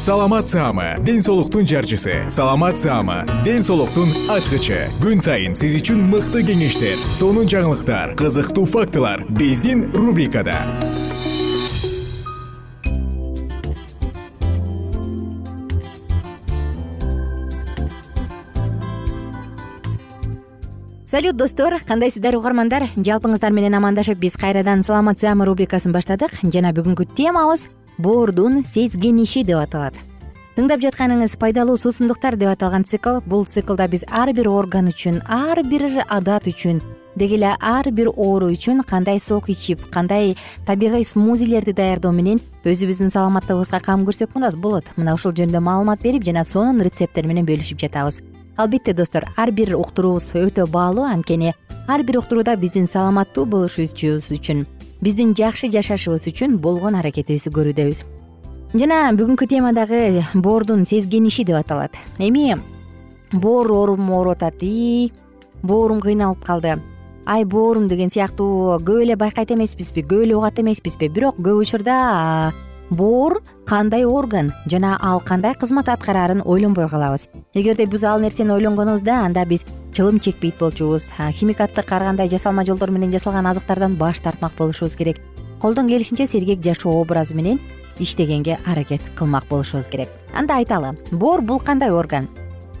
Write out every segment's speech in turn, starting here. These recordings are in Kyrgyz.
саламат саама ден соолуктун жарчысы. Саламат саама ден соолуктун ачкычы. Күн сайын сиз үчүн мыкты кеңештер сонун жаңылыктар кызыктуу фактылар биздин рубрикада. Салют достор кандайсыздар угармандар? Жалпыңыздар менен амандашып биз кайрадан саламат саама рубрикасын баштадык. Жана бүгүнкү темабыз боордун сезгениши деп аталат. Тыңдап жатканыңыз пайдалуу суусундуктар деп аталган цикл. Бул циклда биз ар бир орган үчүн ар бир адат үчүн деги эле ар бир оору үчүн кандай сок ичип кандай табигый смузилерди даярдоо менен өзүбүздүн саламаттыгыбызга кам көрсөк болот. Мына ушул жөнүндө маалымат берип жана сонун рецепттер менен бөлүшүп жатабыз. Албетте достор ар бир уктуруубуз өтө баалуу анткени ар бир уктурууда биздин саламаттуу болушубуз үчүн биздин жакшы жашашыбыз үчүн болгон аракетибизди көрүүдөбүз жана бүгүнкү тема дагы боордун сезгениши деп аталат. Эми боор оорум ооруп атат ии боорум кыйналып калды. Ай боорум деген сыяктуу көп эле байкайт эмеспизби көп эле угат эмеспизби. Бирок көп учурда боор кандай орган жана ал кандай кызмат аткараарын ойлонбой калабыз. Эгерде биз ал нерсени ойлонгонубузда анда биз чылым чекпейт болчубуз. Химикаттык ар кандай жасалма жолдор менен жасалган азыктардан баш тартмак болушубуз керек. Колдон келишинче сергек жашоо образы менен иштегенге аракет кылмак болушубуз керек. Анда айталы боор бул кандай орган?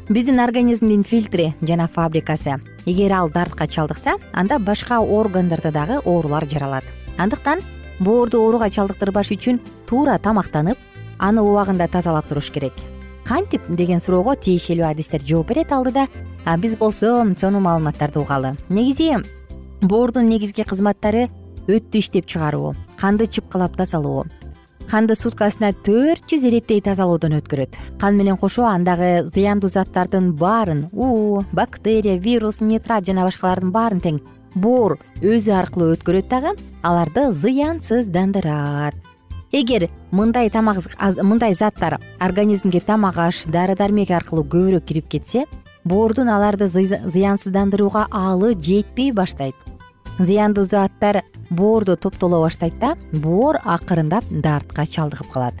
Биздин организмдин фильтри жана фабрикасы эгер ал дартка чалдыкса анда башка органдарда дагы оорулар жаралат. Андыктан боорду ооруга чалдыктырбаш үчүн туура тамактанып аны убагында тазалап туруш керек. Кантип деген суроого тиешелүү адистер жооп берет алдыда а биз болсо сонун маалыматтарды угалы. Негизи боордун негизги кызматтары өттү иштеп чыгаруу канды чыпкалап тазалоо канды суткасына төрт жүз иреттей тазалоодон өткөрөт. Кан менен кошо андагы зыяндуу заттардын баарын уу бактерия вирус нитрат жана башкалардын баарын тең боор өзү аркылуу өткөрөт дагы аларды зыянсыздандырат. Эгер мындай тамак мындай заттар организмге тамак аш дары дармек аркылуу көбүрөөк кирип кетсе боордун аларды зыянсыздандырууга аалы жетпей баштайт. Зыяндуу заттар боордо топтоло баштайт да боор акырындап дартка чалдыгып калат.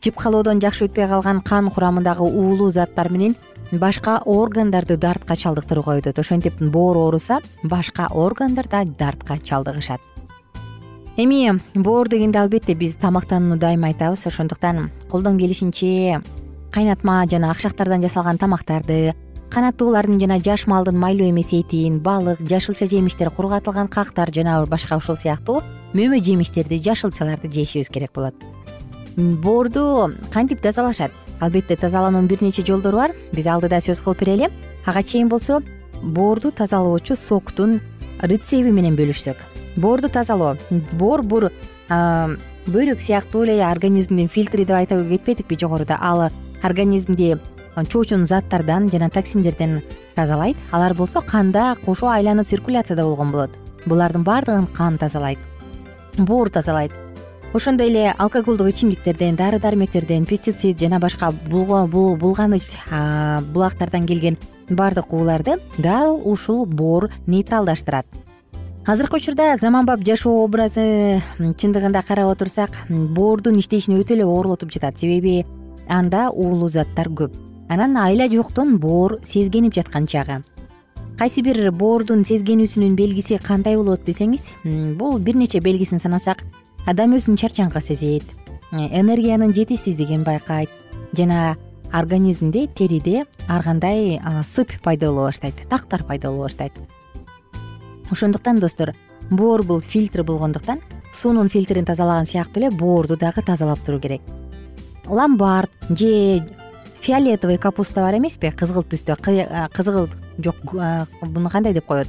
Чыпкалоодон жакшы өтпөй калган кан курамындагы уулуу заттар менен башка органдарды дартка чалдыктырууга өтөт. Ошентип боор ооруса башка органдар да дартка чалдыгышат. Эми боор дегенде албетте биз тамактанууну дайыма айтабыз. Ошондуктан колдон келишинче кайнатма жана акшактардан жасалган тамактарды канаттуулардын жана жаш малдын майлуу эмес этин балык жашылча жемиштер кургатылган кактар жана башка ушул сыяктуу мөмө жемиштерди жашылчаларды жешибиз керек болот. Боорду кантип тазалашат? Албетте тазалоонун бир нече жолдору бар. Биз алдыда сөз кылып берели ага чейин болсо боорду тазалоочу соктун рецеби менен бөлүшсөк. Боорду тазалоо. Боор бул бөйрөк сыяктуу эле организмдин фильтри деп айтып кетпедикпи жогоруда. Ал организмди чоочун заттардан жана токсиндерден тазалайт. Алар болсо канда кошо айланып циркуляцияда болгон болот. Булардын баардыгын кан тазалайт боор тазалайт. Ошондой эле алкоголдук ичимдиктерден дары дармектерден пестицид жана башка булганыч булактардан келген баардык ууларды дал ушул боор нейтралдаштырат. Азыркы учурда заманбап жашоо образы чындыгында карап отурсак боордун иштешин өтө эле оорлотуп жатат. Себеби анда уулуу заттар көп анан айла жоктон боор сезгенип жаткан чагы. Кайсы бир боордун сезгенүүсүнүн белгиси кандай болот десеңиз бул бир нече белгисин санасак адам өзүн чарчаңкы сезет. Энергиянын жетишсиздигин байкайт. Жана организмде териде ар кандай сыпь пайда боло баштайт тактар пайда боло баштайт. Ошондуктан достор боор бул фильтр болгондуктан суунун фильтрин тазалаган сыяктуу эле боорду дагы тазалап туруу керек. Ломбард же фиолетовый капуста бар эмеспи? Кызгылт түстө. Кызгылт жок муну кандай деп коет?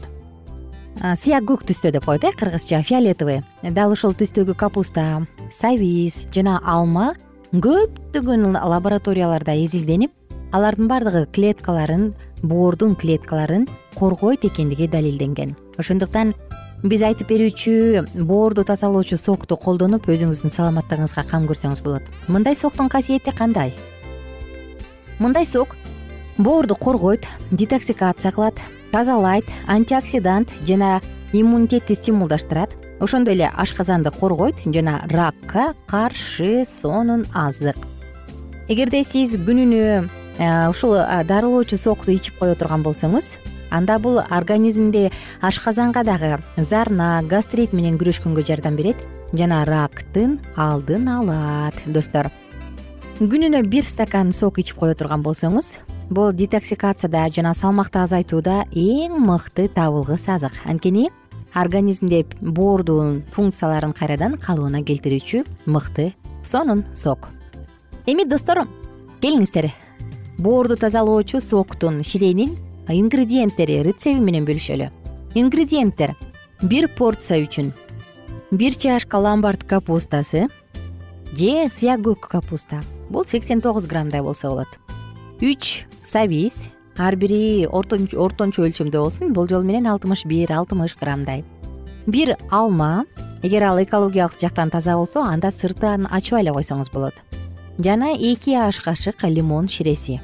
Сыяк көк түстө деп коет э кыргызча фиолетовый. Дал ошол түстөгү капуста сабиз жана алма көптөгөн лабораторияларда изилденип алардын баардыгы клеткаларын боордун клеткаларын коргойт экендиги далилденген. Ошондуктан биз айтып берүүчү боорду тазалоочу сокту колдонуп өзүңүздүн саламаттыгыңызга кам көрсөңүз болот. Мындай соктун касиети кандай мындай сок. Боорду коргойт детоксикация кылат тазалайт антиоксидант жана иммунитетти стимулдаштырат. Ошондой эле ашказанды коргойт жана ракка каршы сонун азык. Эгерде сиз күнүнө э, ушул э, дарылоочу сокту ичип кое турган болсоңуз анда бул организмде ашказанга дагы зарна гастрит менен күрөшкөнгө жардам берет жана рактын алдын алат достор күнүнө бир стакан сок ичип кое турган болсоңуз бул детоксикацияда жана салмакты азайтууда эң мыкты табылгыс азык анткени организмде боордун функцияларын кайрадан калыбына келтирүүчү мыкты сонун сок. Эми достор келиңиздер. Боорду тазалоочу соктун ширенин ингредиенттери рецепти менен бөлүшөлү. Ингредиенттер бир порция үчүн. Бир чашка ломбард капустасы же сыяк көк капуста. Бул сексен тогуз граммдай болсо болот. Үч сабиз ар бири ортончо өлчөмдө болсун болжол менен алтымыш бир алтымыш граммдай. Бир алма эгер ал экологиялык жактан таза болсо анда сыртын ачпай эле койсоңуз болот. Жана эки аш кашык лимон ширеси.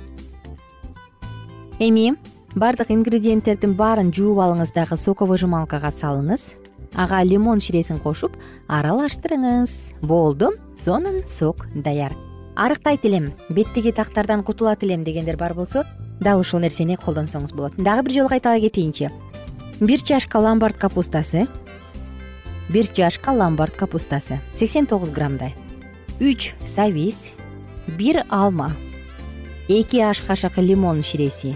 Эми баардык ингредиенттердин баарын жууп алыңыз дагы соковыжималкага салыңыз. Ага лимон ширесин кошуп аралаштырыңыз. Болду сонун сок даяр. Арыктайт элем беттеги тактардан кутулат элем дегендер бар болсо дал ушул нерсени колдонсоңуз болот. Дагы бир жолу кайталай кетейинчи бир чашка ломбард капустасы. Бир чашка ломбард капустасы. Сексен тогуз граммдай үч сабиз бир алма. Эки аш кашык лимон ширеси.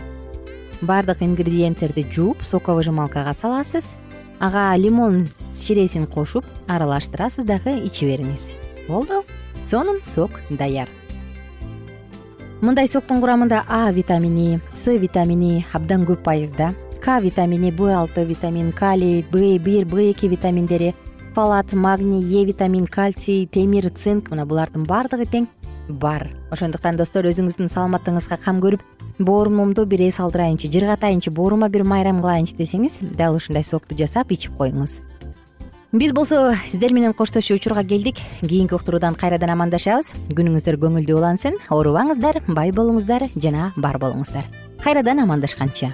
Баардык ингредиенттерди жууп соковыжималкага саласыз. Ага лимон ширесин кошуп аралаштырасыз дагы иче бериңиз болду. Сонун сок даяр. Мындай соктун курамында а витамини с витамини абдан көп пайызда к витамини б алты витамин калий б бир б эки витаминдери фалат магний е витамин кальций темир цинк мына булардын баардыгы тең бар. Ошондуктан достор өзүңүздүн саламаттыгыңызга кам көрүп боорумумду бир эс алдырайынчы жыргатайынчы боорума бир майрам кылайынчы десеңиз дал ушундай сокту жасап ичип коюңуз биз болсо сиздер менен коштошуу учурга келдик. Кийинки уктуруудан кайрадан амандашабыз. Күнүңүздөр көңүлдүү улансын. Оорубаңыздар бай болуңуздар жана бар болуңуздар. Кайрадан амандашканча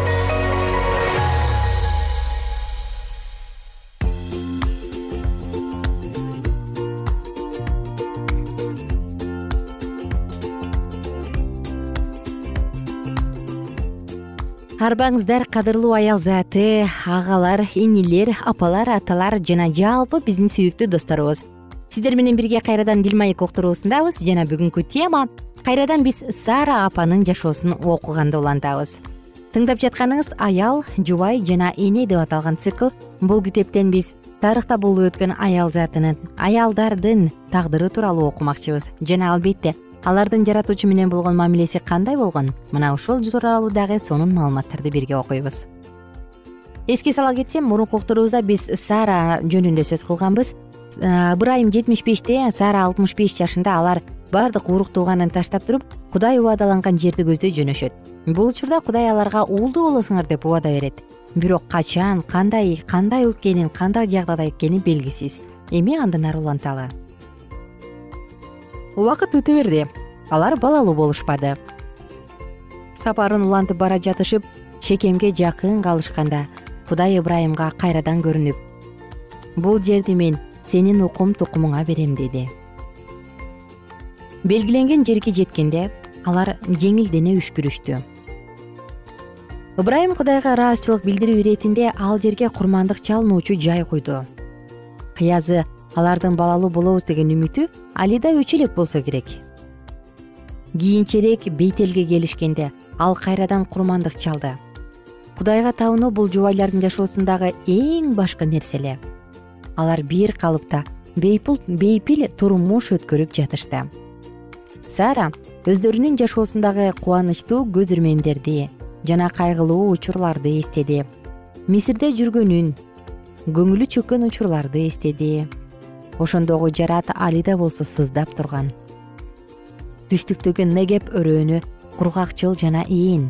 арбаңыздар кадырлуу аял заты агалар инилер апалар аталар жана жалпы биздин сүйүктүү досторубуз. Сиздер менен бирге кайрадан дил маек уктуруусундабыз жана бүгүнкү тема кайрадан биз сара апанын жашоосун окуганды улантабыз. Тыңдап жатканыңыз аял жубай жана эне деп аталган цикл бул китептен биз тарыхта болуп өткөн аял затынын аялдардын тагдыры тууралуу окумакчыбыз. Жана албетте алардын жаратуучу менен болгон мамилеси кандай болгон? Мына ушул тууралуу дагы сонун маалыматтарды бирге окуйбуз. Эске сала кетсем мурунку уктуруубузда биз сара жөнүндө сөз кылганбыз. Ыбырайым жетимиш беште сара алтымыш беш жашында алар баардык урук тууганын таштап туруп кудай убадаланган жерди көздөй жөнөшөт. Бул учурда кудай аларга уулдуу болосуңар деп убада берет. Бирок качан кандай кандай экенин кандай жагдайда экени белгисиз. Эми андан ары уланталы убакыт өтө берди. Алар балалуу болушпады. Сапарын улантып бара жатышып шекемге жакын калышканда кудай ыбырайымга кайрадан көрүнүп бул жерди мен сенин укум тукумуңа берем деди. Белгиленген жерге жеткенде алар жеңилдене үшкүрүштү ыбырайым кудайга ыраазычылык билдирүү иретинде ал жерге курмандык чалынуучу жай куйду кыязы алардын балалуу болобуз деген үмүтү али да өчө элек болсо керек. Кийинчерээк бейтелге келишкенде ал кайрадан курмандык чалды. Кудайга табынуу бул жубайлардын жашоосундагы эң башкы нерсе эле алар бир калыпта бейпил турмуш өткөрүп жатышты. Сара өздөрүнүн жашоосундагы кубанычтуу көз ирмемдерди жана кайгылуу учурларды эстеди. Мисирде жүргөнүн көңүлү чөккөн учурларды эстеди ошондогу жарат али да болсо сыздап турган. Түштүктөгү негеп өрөөнү кургакчыл жана ийин.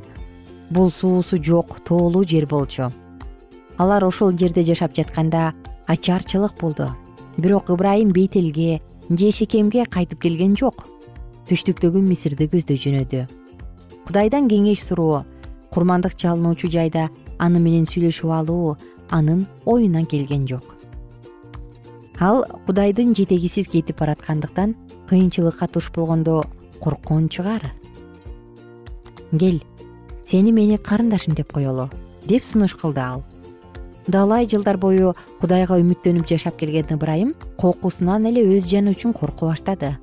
Бул суусу жок тоолуу жер болчу. Алар ошол жерде жашап жатканда ачарчылык болду. Бирок ыбырайым бейтелге же шекемге кайтып келген жок. Түштүктөгү мисирди көздөй жөнөдү. Кудайдан кеңеш суроо курмандык чалынуучу жайда аны менен сүйлөшүп алуу анын оюна келген жок ал кудайдын жетегисиз кетип бараткандыктан кыйынчылыкка туш болгондо корккон чыгар. Кел сени менин карындашым деп коелу деп сунуш кылды ал. Далай жылдар бою кудайга үмүттөнүп жашап келген ыбырайым коркусунан эле өз жаны үчүн корко баштады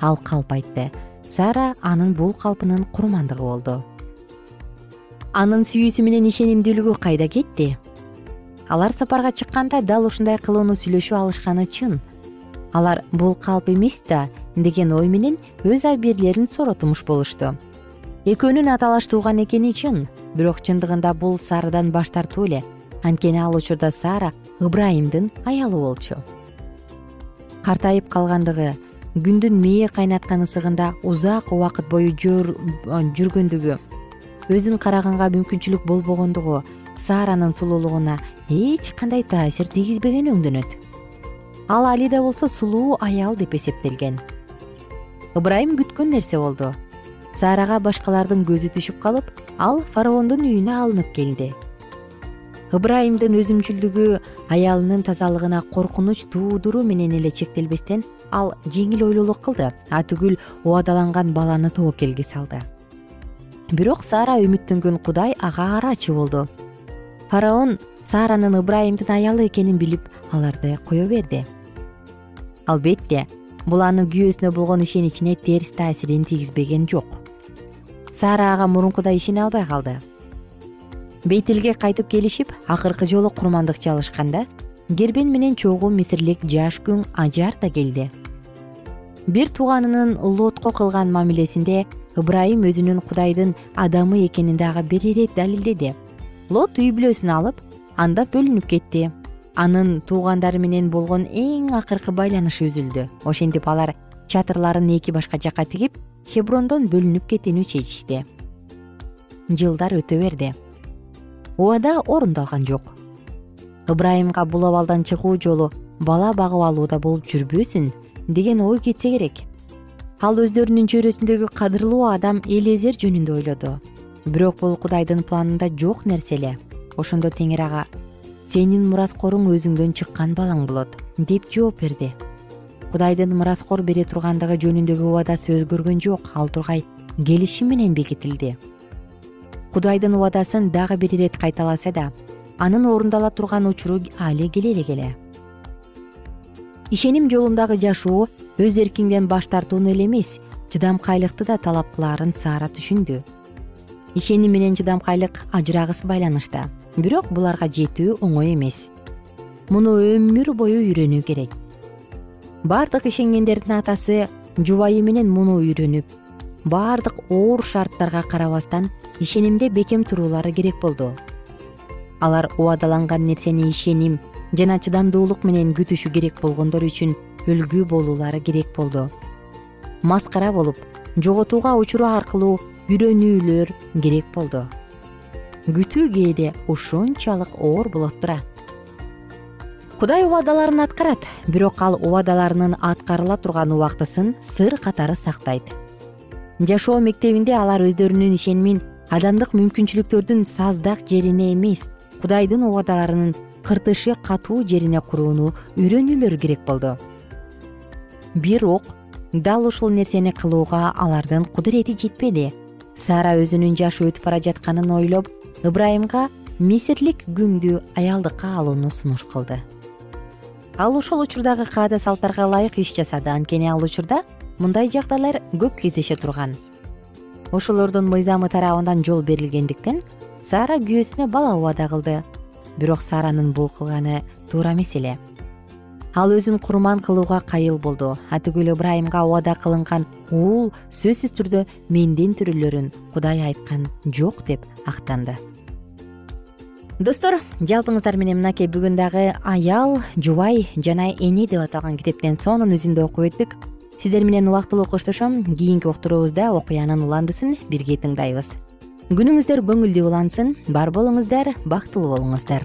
ал калп айтты сара анын бул калпынын курмандыгы болду анын сүйүүсү менен ишенимдүүлүгү кайда кетти алар сапарга чыкканда дал ушундай кылууну сүйлөшүп алышканы чын. Алар бул калп эмес да деген ой менен өз абийирлерин соротумуш болушту. Экөөнүн аталаш тууган экени чын бирок чындыгында бул сарадан баш тартуу эле. Анткени ал учурда сара ыбырайымдын аялы болчу. Картайып калгандыгы күндүн мээ кайнаткан ысыгында узак убакыт бою жүргөндүгү өзүн караганга мүмкүнчүлүк болбогондугу сааранын сулуулугуна эч кандай таасир тийгизбегени өңдөнөт. Ал алида болсо сулуу аял деп эсептелген. Ыбрайым күткөн нерсе болду. Саарага башкалардын көзү түшүп калып ал фараондун үйүнө алынып келди. Ыбрайымдын өзүмчүлдүгү аялынын тазалыгына коркунуч туудуруу менен эле чектелбестен ал жеңил ойлуулук кылды. Атүгүл убадаланган баланы тобокелге салды. Бирок саара үмүттөнгөн кудай ага арачы болду фараон сааранын ыбрайымдын аялы экенин билип аларды кое берди. Албетте бул анын күйөөсүнө болгон ишеничине терс таасирин тийгизбеген жок. Саара ага мурункудай ишене албай калды. Бейтилге кайтып келишип акыркы жолу курмандык чалышканда гербен менен чогуу мисирлик жаш күң ажар да келди. Бир тууганынын лотко кылган мамилесинде ыбрайым өзүнүн кудайдын адамы экенин дагы бир ирет далилдеди лот үй бүлөсүн алып анда бөлүнүп кетти. Анын туугандары менен болгон эң акыркы байланышы үзүлдү. Ошентип алар чатырларын эки башка жакка тигип хеброндон бөлүнүп кетүүнү чечишти. Жылдар өтө берди. Убада орундалган жок. Ыбрайымга бул абалдан чыгуу жолу бала багып алууда болуп жүрбөсүн деген ой кетсе керек. Ал өздөрүнүн чөйрөсүндөгү кадырлуу адам элезер жөнүндө ойлоду бирок бул кудайдын планында жок нерсе эле ошондо теңир ага сенин мураскоруң өзүңдөн чыккан балаң болот деп жооп берди. Кудайдын мураскор бере тургандыгы жөнүндөгү убадасы өзгөргөн жок ал тургай келишим менен бекитилди. Кудайдын убадасын дагы бир ирет кайталаса да анын орундала турган учуру али келе элек эле ишеним жолундагы жашоо өз эркиңден баш тартууну эле эмес чыдамкайлыкты да талап кылаарын саара түшүндү ишеним менен чыдамкайлык ажырагыс байланышта. Бирок буларга жетүү оңой эмес. Муну өмүр бою үйрөнүү керек. Баардык ишенгендердин атасы жубайы менен муну үйрөнүп баардык оор шарттарга карабастан ишенимде бекем туруулары керек болду. Алар убадаланган нерсени ишеним жана чыдамдуулук менен күтүшү керек болгондор үчүн үлгү болуулары керек болду. Маскара болуп жоготууга учуруу аркылуу үйрөнүүлөр керек болду. Күтүү кээде ушунчалык оор болот тура. Кудай убадаларын аткарат бирок ал убадаларынын аткарыла турган убактысын сыр катары сактайт. Жашоо мектебинде алар өздөрүнүн ишенимин адамдык мүмкүнчүлүктөрдүн саздак жерине эмес кудайдын убадаларынын кыртышы катуу жерине курууну үйрөнүүлөрү керек болду. Бирок дал ушул нерсени кылууга алардын кудурети жетпеди сара өзүнүн жашы өтүп бара жатканын ойлоп ыбрайымга мисирлик күңдү аялдыкка алууну сунуш кылды. Ал ошол учурдагы каада салттарга ылайык иш жасады. Анткени ал учурда мындай жагдайлар көп кездеше турган. Ошолордун мыйзамы тарабынан жол берилгендиктен сара күйөөсүнө бала убада кылды. Бирок саранын бул кылганы туура эмес эле ал өзүн курман кылууга кайыл болду. Атүгүл ыбрайымга убада кылынган уул сөзсүз түрдө менден төрөлөрүн кудай айткан жок деп актанды. Достор жалпыңыздар менен мынакей бүгүн дагы аял жубай жана эне деп аталган китептен сонун үзүндү окуп өттүк. Сиздер менен убактылуу коштошом кийинки уктуруубузда окуянын уландысын бирге тыңдайбыз. Күнүңүздөр көңүлдүү улансын бар болуңуздар бактылуу болуңуздар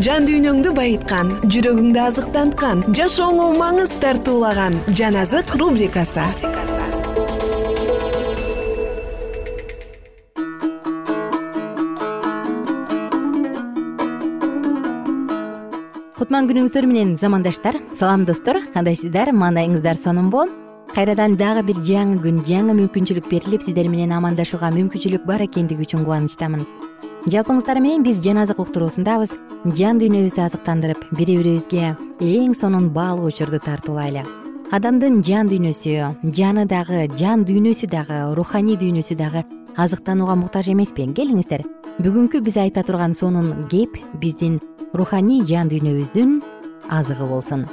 жан дүйнөңдү байыткан жүрөгүңдү азыктанткан жашооңо маңыз тартуулаган жан азык рубрикасы. Кутман күнүңүздөр менен замандаштар салам достор кандайсыздар? Мандайыңыздар сонунбу кайрадан дагы бир жаңы күн жаңы мүмкүнчүлүк берилип сиздер менен амандашууга мүмкүнчүлүк бар экендиги үчүн кубанычтамын жалпыңыздар менен биз жан азык уктуруусундабыз. Жан дүйнөбүздү азыктандырып бири бирибизге эң сонун баалуу учурду тартуулайлы. Адамдын жан дүйнөсү жаны дагы жан дүйнөсү дагы руханий дүйнөсү дагы азыктанууга муктаж эмеспи келиңиздер. Бүгүнкү биз айта турган сонун кеп биздин руханий жан дүйнөбүздүн азыгы болсун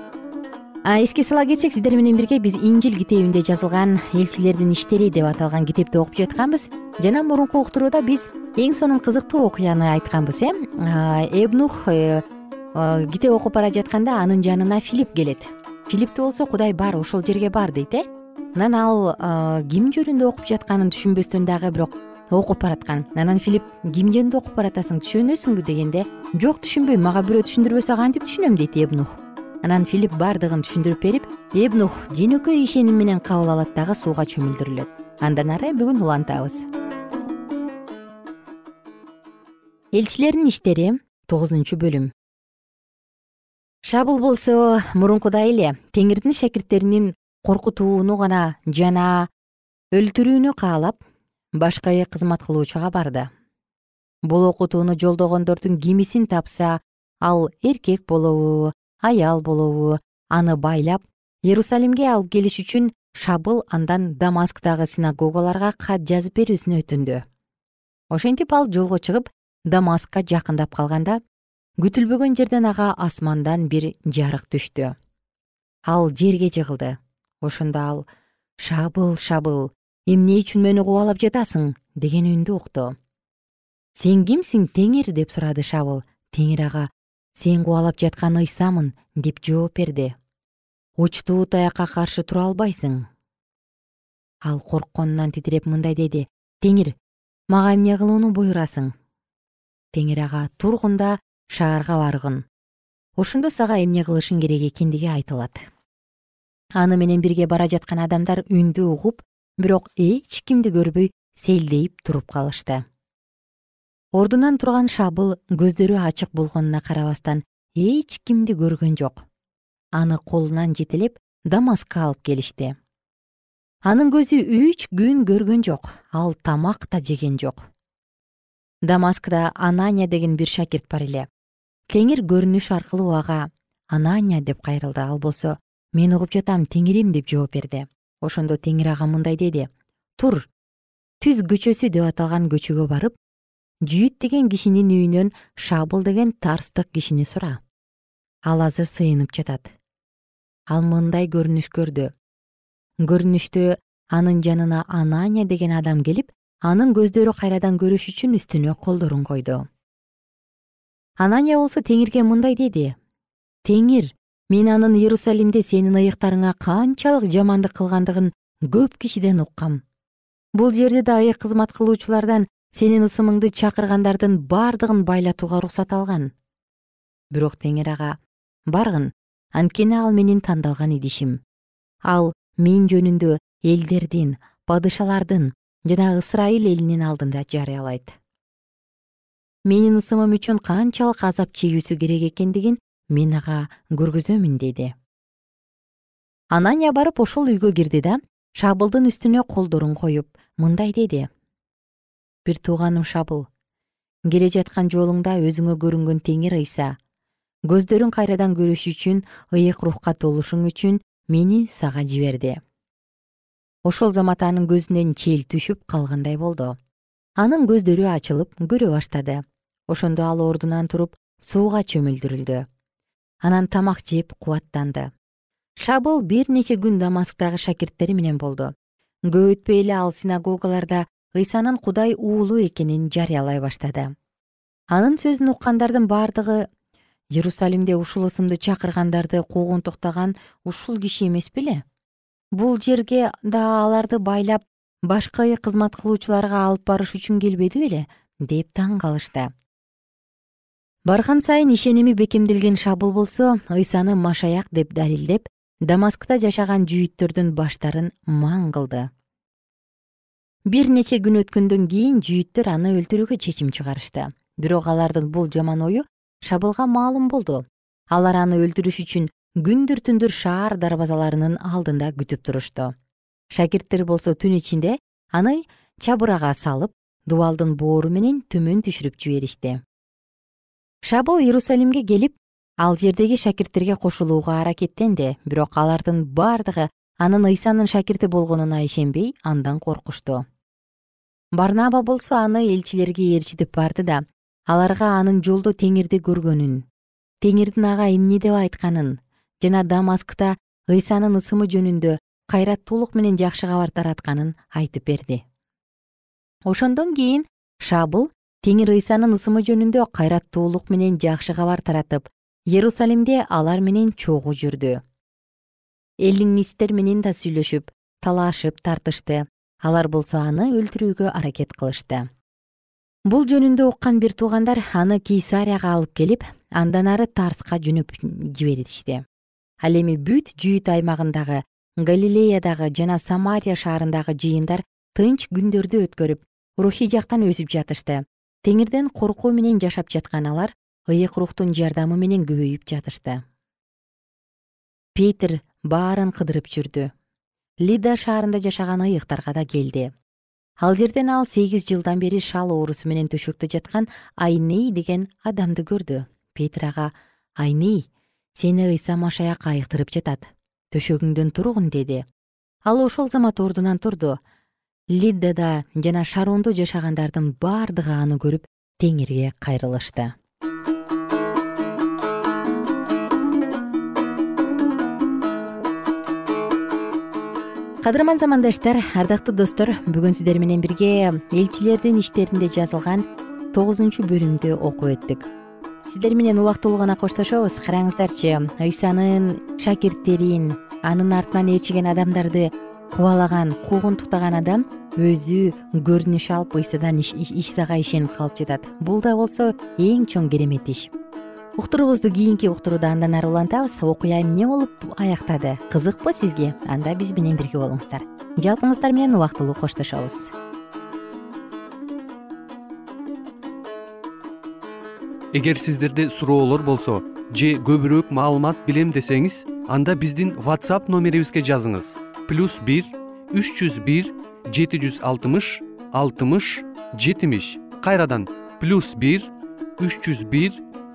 эске сала кетсек сиздер менен бирге биз инжил китебинде жазылган элчилердин иштери деп аталган китепти окуп жатканбыз. Жана мурунку уктурууда биз эң сонун кызыктуу окуяны айтканбыз э? Эбнух э, китеп окуп бара жатканда анын жанына филипп келет. Филиппти болсо кудай бар ошол жерге бар дейт э? Анан ал ким жөнүндө окуп жатканын түшүнбөстөн дагы бирок окуп бараткан. Анан филипп ким жөнүндө окуп баратасың түшүнөсүңбү дегенде жок түшүнбөйм мага бирөө түшүндүрбөсө кантип түшүнөм дейт эбнух анан филипп баардыгын түшүндүрүп берип эбнух жөнөкөй ишеним менен кабыл алат дагы сууга чөмүлдүрүлөт. Андан ары бүгүн улантабыз. Элчилердин иштери тогузунчу бөлүм. Шабыл болсо мурункудай эле теңирдин шакирттеринин коркутууну гана жана өлтүрүүнү каалап башкы кызмат кылуучуга барды. Бул окутууну жолдогондордун кимисин тапса ал эркек болобу аял болобу. Аны байлап иерусалимге алып келиш үчүн шабыл андан дамасктагы синагогаларга кат жазып берүүсүн өтүндү. Ошентип ал жолго чыгып дамаскка жакындап калганда күтүлбөгөн жерден ага асмандан бир жарык түштү. Ал жерге жыгылды ошондо ал шабыл шабыл эмне үчүн мени кубалап жатасың? деген үндү укту. Сен кимсиң теңир? деп сурады шабыл. Теңир ага сен кубалап жаткан ыйсамын деп жооп берди. Учтуу таякка каршы тура албайсың ал коркконунан титиреп мындай деди. Теңир мага эмне кылууну буйрасың теңир ага тургун да шаарга баргын. Ошондо сага эмне кылышың керек экендиги айтылат аны менен бирге бара жаткан адамдар үндү угуп бирок эч кимди көрбөй селдейип туруп калышты ордунан турган шабыл көздөрү ачык болгонуна карабастан эч кимди көргөн жок. Аны колунан жетелеп дамаскка алып келишти. Анын көзү үч күн көргөн жок ал тамак да жеген жок. Дамаскда анания деген бир шакирт бар эле. Теңир көрүнүш аркылуу ага анания деп кайрылды. Ал болсо мен угуп жатам теңирим деп жооп берди. Ошондо теңир ага мындай деди. Тур түз көчөсү деп аталган көчөгө барып жүйүт деген кишинин үйүнөн шабыл деген тарстык кишини сура. Ал азыр сыйынып жатат. Ал мындай көрүнүш көрдү көрүнүштө анын жанына анания деген адам келип анын көздөрү кайрадан көрүш үчүн үстүнө колдорун койду. Анания болсо теңирге мындай деди. Теңир мен анын иерусалимде сенин ыйыктарыңа канчалык жамандык кылгандыгын көп кишиден уккам. Бул жерде да ыйык кызмат кылуучулардан сенин ысымыңды чакыргандардын бардыгын байлатууга уруксат алган. Бирок теңир ага баргын анткени ал менин тандалган идишим. Ал мен жөнүндө элдердин падышалардын жана ысрайыл элинин алдында жарыялайт. Менин ысымым үчүн канчалык азап чегүүсү керек экендигин мен ага көргөзөмүн деди. Анания барып ошол үйгө кирди да шабылдын үстүнө колдорун коюп мындай деди бир тууганым шабыл. Келе жаткан жолуңда өзүңө көрүнгөн теңир ыйса. Көздөрүң кайрадан көрүш үчүн ыйык рухка толушуң үчүн мени сага жиберди ошол замат анын көзүнөн чел түшүп калгандай болду. Анын көздөрү ачылып көрө баштады. Ошондо ал ордунан туруп сууга чөмүлдүрүлдү. Анан тамак жеп кубаттанды. Шабыл бир нече күн дамасктагы шакирттери менен болду. Көп өтпөй эле ал синагогаларда ыйсанын кудай уулу экенин жарыялай баштады. Анын сөзүн уккандардын бардыгы иерусалимде ушул ысымды чакыргандарды куугунтуктаган ушул киши эмес беле? Бул жерге да аларды байлап башкы кызмат кылуучуларга алып барыш үчүн келбеди беле? Деп таң калышты. Барган сайын ишеними бекемделген шабыл болсо ыйсаны машаяк деп далилдеп дамаскта жашаган жүйүттөрдүн баштарын маң кылды бир нече күн өткөндөн кийин жүйүттөр аны өлтүрүүгө чечим чыгарышты. Бирок алардын бул жаман ою шабылга маалым болду. Алар аны өлтүрүш үчүн күндүр түндүр шаар дарбазаларынын алдында күтүп турушту. Шакирттер болсо түн ичинде аны чабырага салып дубалдын боору менен төмөн түшүрүп жиберишти. Шабыл иерусалимге келип ал жердеги шакирттерге кошулууга аракеттенди. Бирок алардын бардыгы анын ыйсанын шакирти болгонуна ишенбей андан коркушту барнаба болсо аны элчилерге ээрчитип барды да аларга анын жолдо теңирди көргөнүн. Теңирдин ага эмне деп айтканын жана дамаскта ыйсанын ысымы жөнүндө кайраттуулук менен жакшы кабар таратканын айтып берди. Ошондон кийин шабыл теңир ыйсанын ысымы жөнүндө кайраттуулук менен жакшы кабар таратып иерусалимде алар менен чогуу жүрдү эллинисттер менен да сүйлөшүп талашып тартышты. Алар болсо аны өлтүрүүгө аракет кылышты. Бул жөнүндө уккан бир туугандар аны кейсарияга алып келип андан ары тарска жөнөп жиберишти ал эми бүт жүйүт аймагындагы галилеядагы жана самария шаарындагы жыйындар тынч күндөрдү өткөрүп рухий жактан өсүп жатышты. Теңирден коркуу менен жашап жаткан алар ыйык рухтун жардамы менен көбөйүп жатышты баарын кыдырып жүрдү. Лида шаарында жашаган ыйыктарга да келди. Ал жерден ал сегиз жылдан бери шал оорусу менен төшөктө жаткан айней деген адамды көрдү. Петир ага айней сени ыйса машаяк айыктырып жатат төшөгүңдөн тургун деди. Ал ошол замат ордунан турду. Лиддада жана шарондо жашагандардын бардыгы аны көрүп теңирге кайрылышты кадырман замандаштар ардактуу достор бүгүн сиздер менен бирге элчилердин иштеринде жазылган тогузунчу бөлүмдү окуп өттүк. Сиздер менен убактылуу гана коштошобуз. Караңыздарчы ыйсанын шакирттерин анын артынан ээрчиген адамдарды кубалаган куугунтуктаган адам өзү көрүнүш алып ыйсадан ыйсага ишенип калып жатат. Бул да болсо эң чоң керемет иш уктуруубузду кийинки уктурууда андан ары улантабыз. Окуя эмне болуп аяктады? Кызыкпы сизге? Анда биз менен бирге болуңуздар. Жалпыңыздар менен убактылуу коштошобуз. Эгер сиздерде суроолор болсо же көбүрөөк маалымат билем десеңиз анда биздин whatsapp номерибизге жазыңыз. Плюс бир үч жүз бир жети жүз алтымыш алтымыш жетимиш. Кайрадан плюс бир үч жүз бир